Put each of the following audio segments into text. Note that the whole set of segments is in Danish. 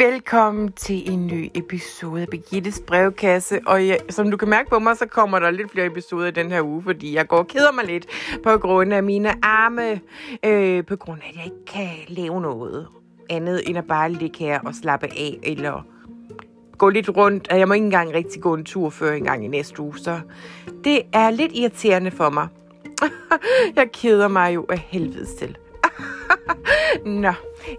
Velkommen til en ny episode af Birgittes brevkasse. Og jeg, som du kan mærke på mig, så kommer der lidt flere episoder i den her uge, fordi jeg går og keder mig lidt på grund af mine arme. Øh, på grund af, at jeg ikke kan lave noget andet, end at bare ligge her og slappe af, eller gå lidt rundt. Jeg må ikke engang rigtig gå en tur før en gang i næste uge, så det er lidt irriterende for mig. jeg keder mig jo af helvedes til. Nå,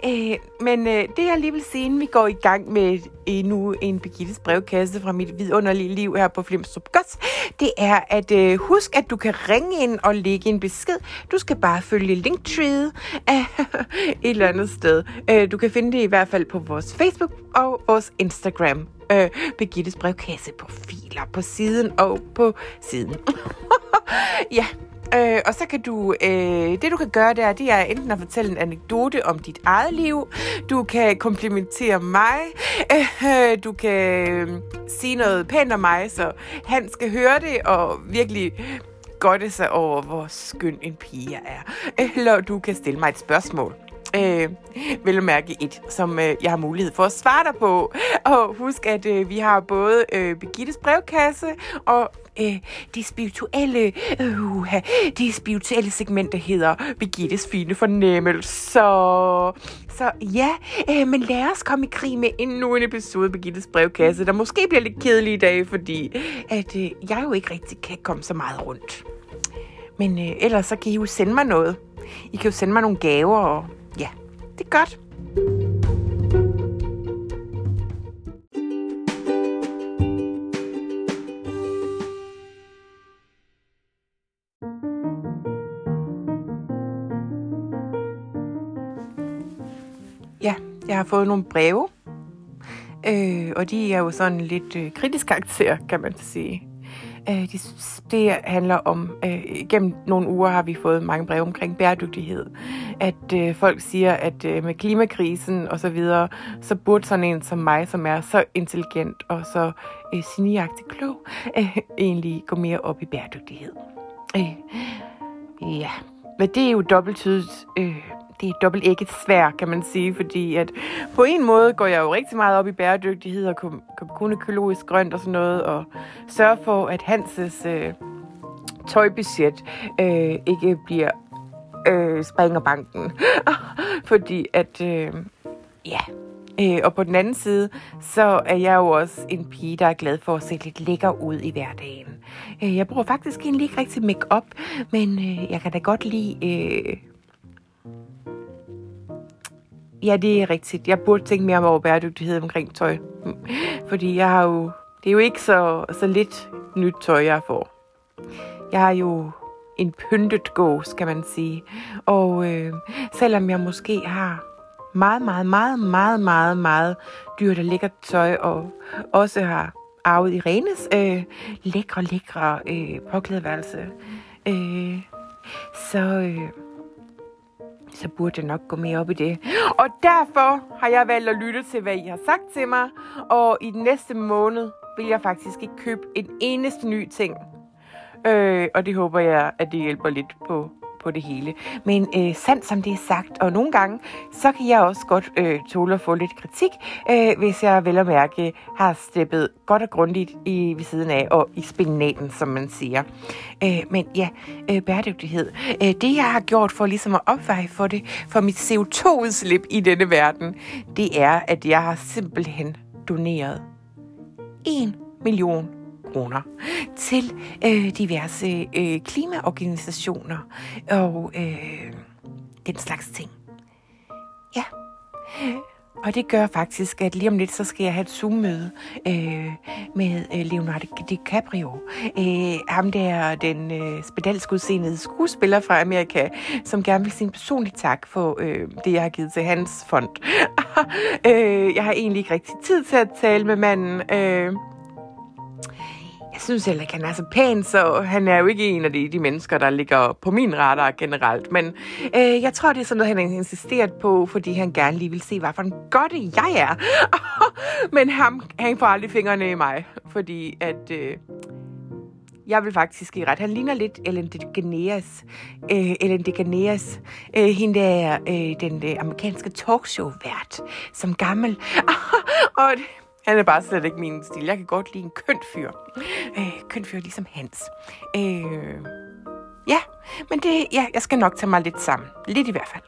øh, men øh, det jeg lige vil sige, inden vi går i gang med endnu en Birgittes brevkasse fra mit vidunderlige liv her på Flimstrup Gods, det er at øh, husk, at du kan ringe ind og lægge en besked. Du skal bare følge Linktree af et eller andet sted. Øh, du kan finde det i hvert fald på vores Facebook og vores Instagram. Øh, Birgittes brevkasse profiler på siden og på siden. ja, Øh, og så kan du, øh, det du kan gøre der, det er enten at fortælle en anekdote om dit eget liv, du kan komplimentere mig, øh, du kan øh, sige noget pænt om mig, så han skal høre det og virkelig godte sig over, hvor skøn en pige jeg er. Eller du kan stille mig et spørgsmål. Øh, vel mærke et, som øh, jeg har mulighed for at svare dig på. Og husk, at øh, vi har både øh, Begittes brevkasse og øh, det spirituelle, øh, det spirituelle segment, der hedder Begittes fine fornemmelse. Så, så ja, øh, men lad os komme i krig med endnu en episode af Begittes brevkasse, der måske bliver lidt kedelig i dag, fordi at øh, jeg jo ikke rigtig kan komme så meget rundt. Men øh, ellers så kan I jo sende mig noget. I kan jo sende mig nogle gaver, og det er godt. Ja, jeg har fået nogle breve, øh, og de er jo sådan lidt øh, kritisk karakter, kan man sige. Øh, det, det handler om, øh, gennem nogle uger har vi fået mange breve omkring bæredygtighed. At øh, folk siger, at øh, med klimakrisen og så videre, så burde sådan en som mig, som er så intelligent og så øh, siniagtig klog, øh, egentlig gå mere op i bæredygtighed. Øh, ja, men det er jo dobbelttydigt. Øh, det er dobbelt ikke svær, kan man sige, fordi at på en måde går jeg jo rigtig meget op i bæredygtighed og kun økologisk grønt og sådan noget, og sørge for, at Hanses øh, tøjbudget øh, ikke bliver øh, springerbanken. fordi at, øh, ja, Øh, og på den anden side, så er jeg jo også en pige, der er glad for at se lidt lækker ud i hverdagen. Øh, jeg bruger faktisk egentlig ikke rigtig make-up, men øh, jeg kan da godt lide øh, Ja, det er rigtigt. Jeg burde tænke mere over bæredygtighed omkring tøj. Fordi jeg har jo... Det er jo ikke så, så lidt nyt tøj, jeg får. Jeg har jo en pyntet gås, kan man sige. Og øh, selvom jeg måske har meget, meget, meget, meget, meget, meget dyrt og lækkert tøj, og også har arvet Irenes øh, lækre, lækre øh, påklædeværelse, øh, så... Øh, så burde jeg nok gå mere op i det. Og derfor har jeg valgt at lytte til, hvad I har sagt til mig. Og i den næste måned vil jeg faktisk ikke købe en eneste ny ting. Øh, og det håber jeg, at det hjælper lidt på på det hele. Men øh, sandt som det er sagt, og nogle gange, så kan jeg også godt øh, tåle at få lidt kritik, øh, hvis jeg vel at mærke har steppet godt og grundigt i, ved siden af, og i spinaten, som man siger. Øh, men ja, øh, bæredygtighed. Øh, det jeg har gjort for ligesom at opveje for det, for mit CO2-udslip i denne verden, det er, at jeg har simpelthen doneret 1 million kroner til øh, diverse øh, klimaorganisationer og øh, den slags ting. Ja. Og det gør faktisk, at lige om lidt, så skal jeg have et Zoom-møde øh, med øh, Leonardo DiCaprio. Øh, ham der, den øh, spedalsk skuespiller fra Amerika, som gerne vil sige en personlig tak for øh, det, jeg har givet til hans fond. øh, jeg har egentlig ikke rigtig tid til at tale med manden. Øh, synes heller ikke, han er så pæn, så han er jo ikke en af de, de mennesker, der ligger på min radar generelt. Men øh, jeg tror, det er sådan noget, han har insisteret på, fordi han gerne lige vil se, hvad for en godt jeg er. Men ham, han får aldrig fingrene i mig, fordi at... Øh, jeg vil faktisk give ret. Han ligner lidt Ellen DeGeneres. Øh, Ellen DeGeneres. Øh, hende der, øh, den øh, amerikanske talkshow-vært. Som gammel. og han er bare slet ikke min stil. Jeg kan godt lide en køn fyr. Øh, køn fyr ligesom Hans. Øh, ja, men det, ja, jeg skal nok tage mig lidt sammen. Lidt i hvert fald.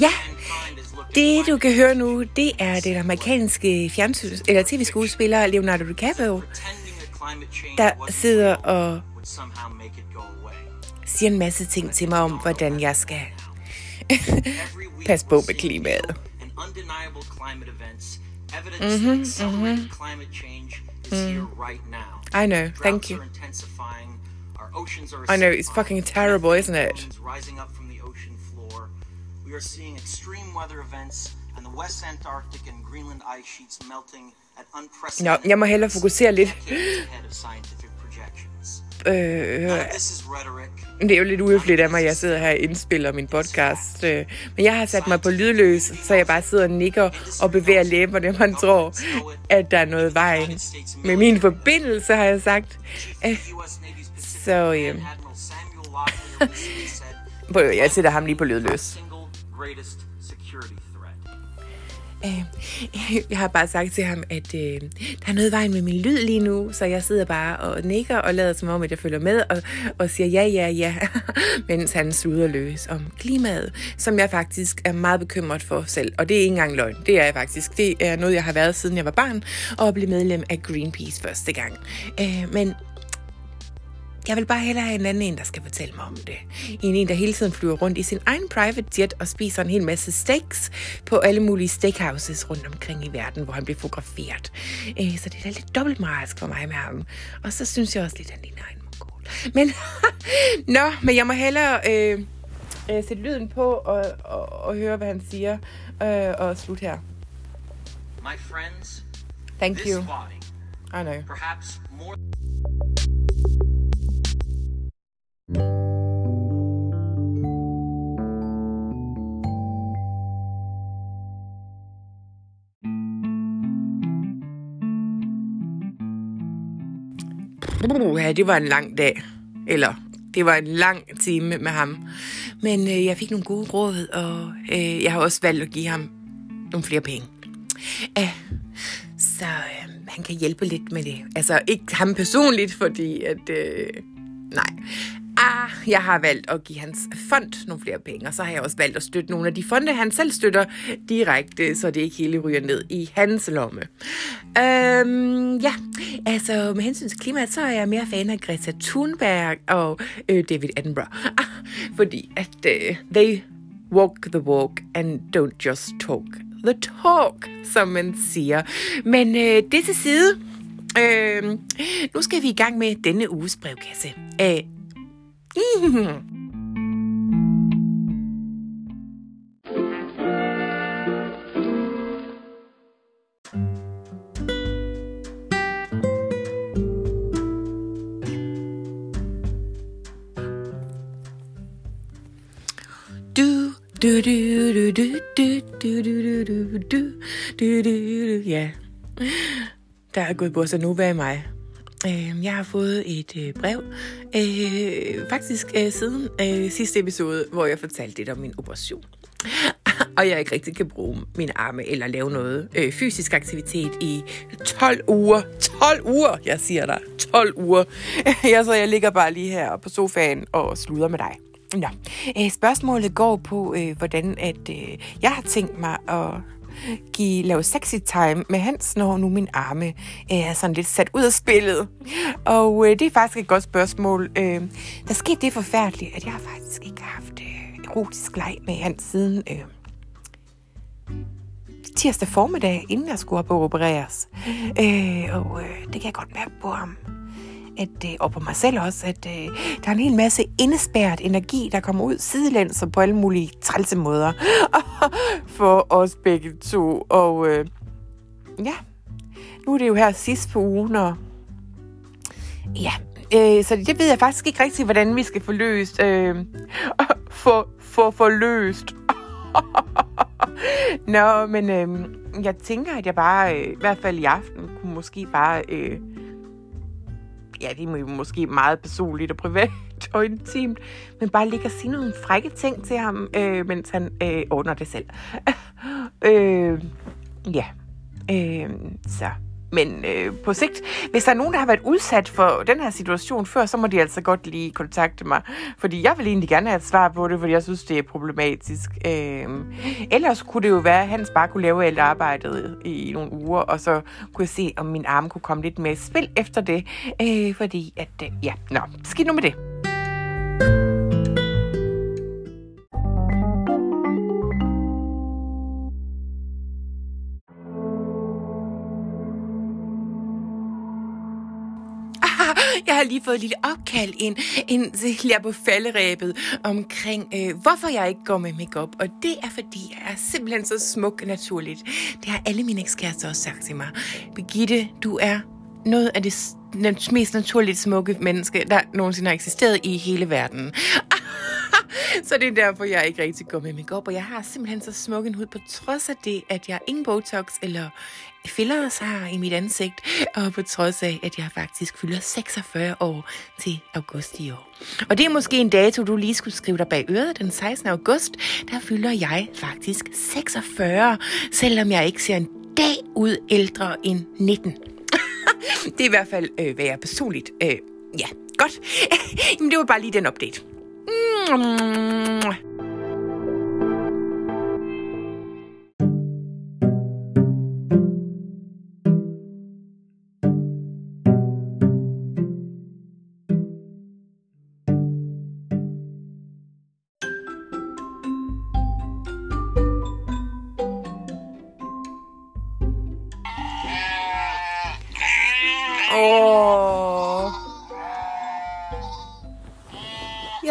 Ja, det du kan høre nu, det er den amerikanske fjernsyns- eller tv-skuespiller Leonardo DiCaprio, der sidder og siger en masse ting til mig om, hvordan jeg skal passe på med klimaet. Mm-hmm, mm-hmm. Mm. I know, thank you. I know, it's fucking terrible, isn't it? We are seeing extreme weather events and the West Antarctic and Greenland ice sheets melting at unprecedented Nå, jeg må hellere fokusere lidt. Øh, det er jo lidt uhøfligt af mig, at jeg sidder her og indspiller min podcast. Øh, men jeg har sat mig på lydløs, så jeg bare sidder og nikker og bevæger læberne. Man tror, at der er noget vejen. Med min forbindelse, har jeg sagt. Øh, så øh, jeg sætter ham lige på lydløs greatest security threat. Øh, jeg har bare sagt til ham, at øh, der er noget vejen med min lyd lige nu, så jeg sidder bare og nikker og lader som om, at jeg følger med og, og siger ja, ja, ja, mens han sluder løs om klimaet, som jeg faktisk er meget bekymret for selv. Og det er ikke engang løgn, det er jeg faktisk. Det er noget, jeg har været siden jeg var barn og blev medlem af Greenpeace første gang. Øh, men jeg vil bare hellere have en anden en, der skal fortælle mig om det. En en, der hele tiden flyver rundt i sin egen private jet og spiser en hel masse steaks på alle mulige steakhouses rundt omkring i verden, hvor han bliver fotograferet. Øh, så det er da lidt dobbeltmoralsk for mig med ham. Og så synes jeg også lidt, at han ligner en mongol. Men, nå, men jeg må hellere øh, øh, sætte lyden på og, og, og høre, hvad han siger. Øh, og slut her. My friends, Thank you. Body, I know. Perhaps more Ja, det var en lang dag. Eller, det var en lang time med ham. Men øh, jeg fik nogle gode råd, og øh, jeg har også valgt at give ham nogle flere penge. Æh, så øh, han kan hjælpe lidt med det. Altså, ikke ham personligt, fordi at... Øh, nej, jeg har valgt at give hans fond nogle flere penge, og så har jeg også valgt at støtte nogle af de fonde, han selv støtter direkte, så det ikke hele ryger ned i hans lomme. Øhm, ja, altså med hensyn til klimaet, så er jeg mere fan af Greta Thunberg og øh, David Attenborough, ah, fordi at øh, they walk the walk and don't just talk the talk, som man siger. Men øh, det til side. Øh, nu skal vi i gang med denne uges brevkasse. Øh, du, du, du, du, du, du, du, du, du, du, du, du, ja. Der er gået bossa nova i mig. Øh, jeg har fået et øh, brev, øh, faktisk øh, siden øh, sidste episode, hvor jeg fortalte lidt om min operation. Og jeg ikke rigtig kan bruge mine arme eller lave noget øh, fysisk aktivitet i 12 uger. 12 uger, jeg siger dig. 12 uger. jeg, så jeg ligger bare lige her på sofaen og sluder med dig. Nå. Øh, spørgsmålet går på, øh, hvordan at øh, jeg har tænkt mig at give, lave sexy time med Hans, når nu min arme øh, er sådan lidt sat ud af spillet. Og øh, det er faktisk et godt spørgsmål. Øh, der skete det forfærdeligt, at jeg har faktisk ikke har haft øh, erotisk leg med Hans siden øh, tirsdag formiddag, inden jeg skulle op og opereres. Øh, og øh, det kan jeg godt mærke på ham at, øh, og på mig selv også, at øh, der er en hel masse indespærret energi, der kommer ud sidelæns og på alle mulige trælse måder for os begge to. Og øh, ja, nu er det jo her sidst på ugen, og ja, Øh, så det ved jeg faktisk ikke rigtig, hvordan vi skal få løst. Øh, få, få, få løst. Nå, men øh, jeg tænker, at jeg bare, øh, i hvert fald i aften, kunne måske bare... Øh, ja, det er måske meget personligt og privat og intimt, men bare ligge og sige nogle frække ting til ham, øh, mens han øh, ordner det selv. øh, ja, øh, så men øh, på sigt, hvis der er nogen, der har været udsat for den her situation før, så må de altså godt lige kontakte mig. Fordi jeg vil egentlig gerne have et svar på det, fordi jeg synes, det er problematisk. Øh, ellers kunne det jo være, at Hans bare kunne lave alt arbejdet i nogle uger, og så kunne jeg se, om min arm kunne komme lidt mere i spil efter det. Øh, fordi at, øh, ja, nå, skidt nu med det. Har lige fået et lille opkald ind, ind til på falderæbet omkring, øh, hvorfor jeg ikke går med makeup. Og det er, fordi jeg er simpelthen så smuk naturligt. Det har alle mine ekskærester også sagt til mig. Birgitte, du er noget af det mest naturligt smukke menneske, der nogensinde har eksisteret i hele verden. så det er derfor, jeg ikke rigtig går med makeup, og jeg har simpelthen så smuk en hud, på trods af det, at jeg ingen Botox eller fillers har i mit ansigt, og på trods af, at jeg faktisk fylder 46 år til august i år. Og det er måske en dato, du lige skulle skrive dig bag øret. Den 16. august, der fylder jeg faktisk 46, selvom jeg ikke ser en dag ud ældre end 19. det er i hvert fald, øh, hvad jeg personligt... Øh, ja, godt. Men det var bare lige den update. Mm.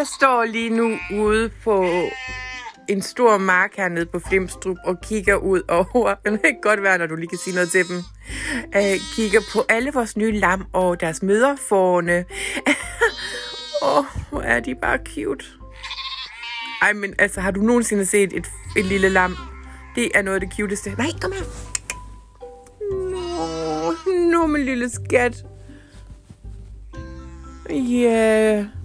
Jeg står lige nu ude på en stor mark hernede på Flimstrup og kigger ud over, det kan godt være, når du lige kan sige noget til dem, øh, kigger på alle vores nye lam og deres møderforne. Åh, oh, hvor er de bare cute. Ej, men altså, har du nogensinde set et, et lille lam? Det er noget af det cuteste. Nej, kom her. Nå, no, min lille skat. Ja. Yeah.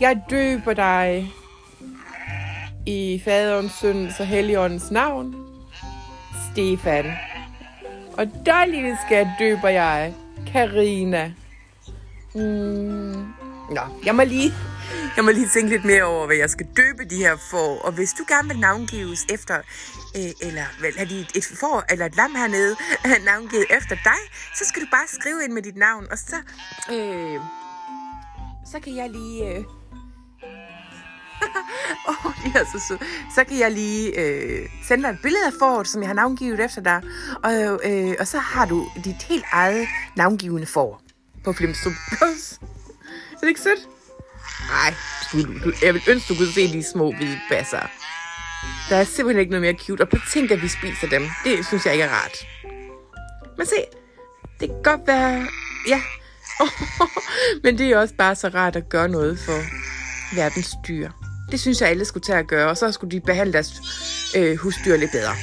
Jeg døber dig i faderens, søndens og helligåndens navn, Stefan. Og dig, lille skat, døber jeg, Karina. Mm. Nå, jeg må lige jeg må lige tænke lidt mere over, hvad jeg skal døbe de her for. Og hvis du gerne vil navngives efter, øh, eller vel, har de et får eller et lam hernede navngivet efter dig, så skal du bare skrive ind med dit navn, og så, øh, så kan jeg lige... Øh, oh, de er så søde. Så kan jeg lige øh, sende dig et billede af foråret, som jeg har navngivet efter dig. Og, øh, og så har du dit helt eget navngivende får på Flimstrup Plus. Er det ikke sødt? Nej, du, du, jeg vil ønske, du kunne se de små hvide basser. Der er simpelthen ikke noget mere cute. Og på tænk, at vi spiser dem. Det synes jeg ikke er rart. Men se, det kan godt være... Ja. Men det er også bare så rart at gøre noget for verdens dyr. Det synes jeg, alle skulle tage at gøre, og så skulle de behandle deres øh, husdyr lidt bedre.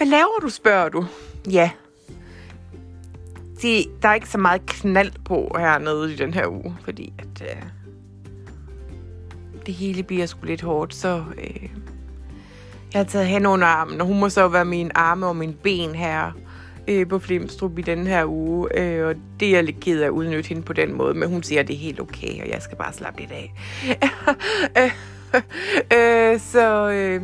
Hvad laver du, spørger du? Ja, rigtig, der er ikke så meget knald på hernede i den her uge, fordi at øh, det hele bliver sgu lidt hårdt, så øh, jeg har taget hen under armen, og hun må så være min arme og min ben her øh, på Flemstrup i den her uge, øh, og det er jeg lidt ked af at udnytte hende på den måde, men hun siger, at det er helt okay, og jeg skal bare slappe lidt af. Øh, øh, så... Øh,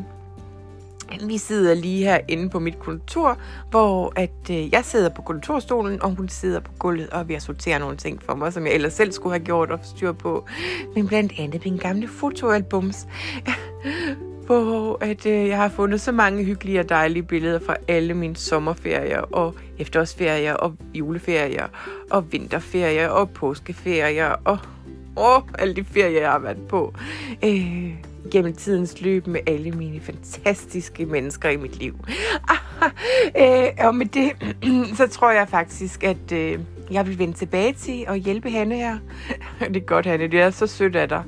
vi sidder lige her inde på mit kontor, hvor at øh, jeg sidder på kontorstolen, og hun sidder på gulvet og er ved at sortere nogle ting for mig, som jeg ellers selv skulle have gjort og styr på. Men blandt andet min gamle fotoalbums. hvor at, øh, jeg har fundet så mange hyggelige og dejlige billeder fra alle mine sommerferier og efterårsferier og juleferier og vinterferier og påskeferier og åh, alle de ferier, jeg har været på. Øh, gennem tidens løb med alle mine fantastiske mennesker i mit liv. øh, og med det, så tror jeg faktisk, at øh, jeg vil vende tilbage til og hjælpe Hanne her. det er godt, Hanne. Det er så sødt af dig.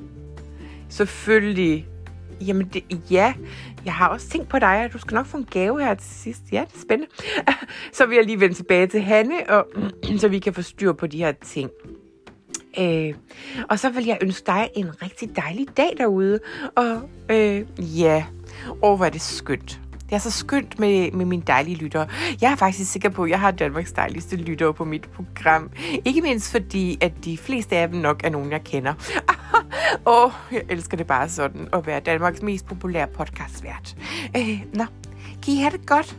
Selvfølgelig. Jamen, det, ja. Jeg har også tænkt på dig, at du skal nok få en gave her til sidst. Ja, det er spændende. så vil jeg lige vende tilbage til Hanne, og, så vi kan få styr på de her ting. Øh, og så vil jeg ønske dig en rigtig dejlig dag derude. Og øh, ja, åh, hvor er det skønt. Det er så skønt med, med mine dejlige lyttere. Jeg er faktisk sikker på, at jeg har Danmarks dejligste lyttere på mit program. Ikke mindst fordi, at de fleste af dem nok er nogen, jeg kender. Åh, oh, jeg elsker det bare sådan at være Danmarks mest populære podcastvært. Øh, nå, kan I have det godt?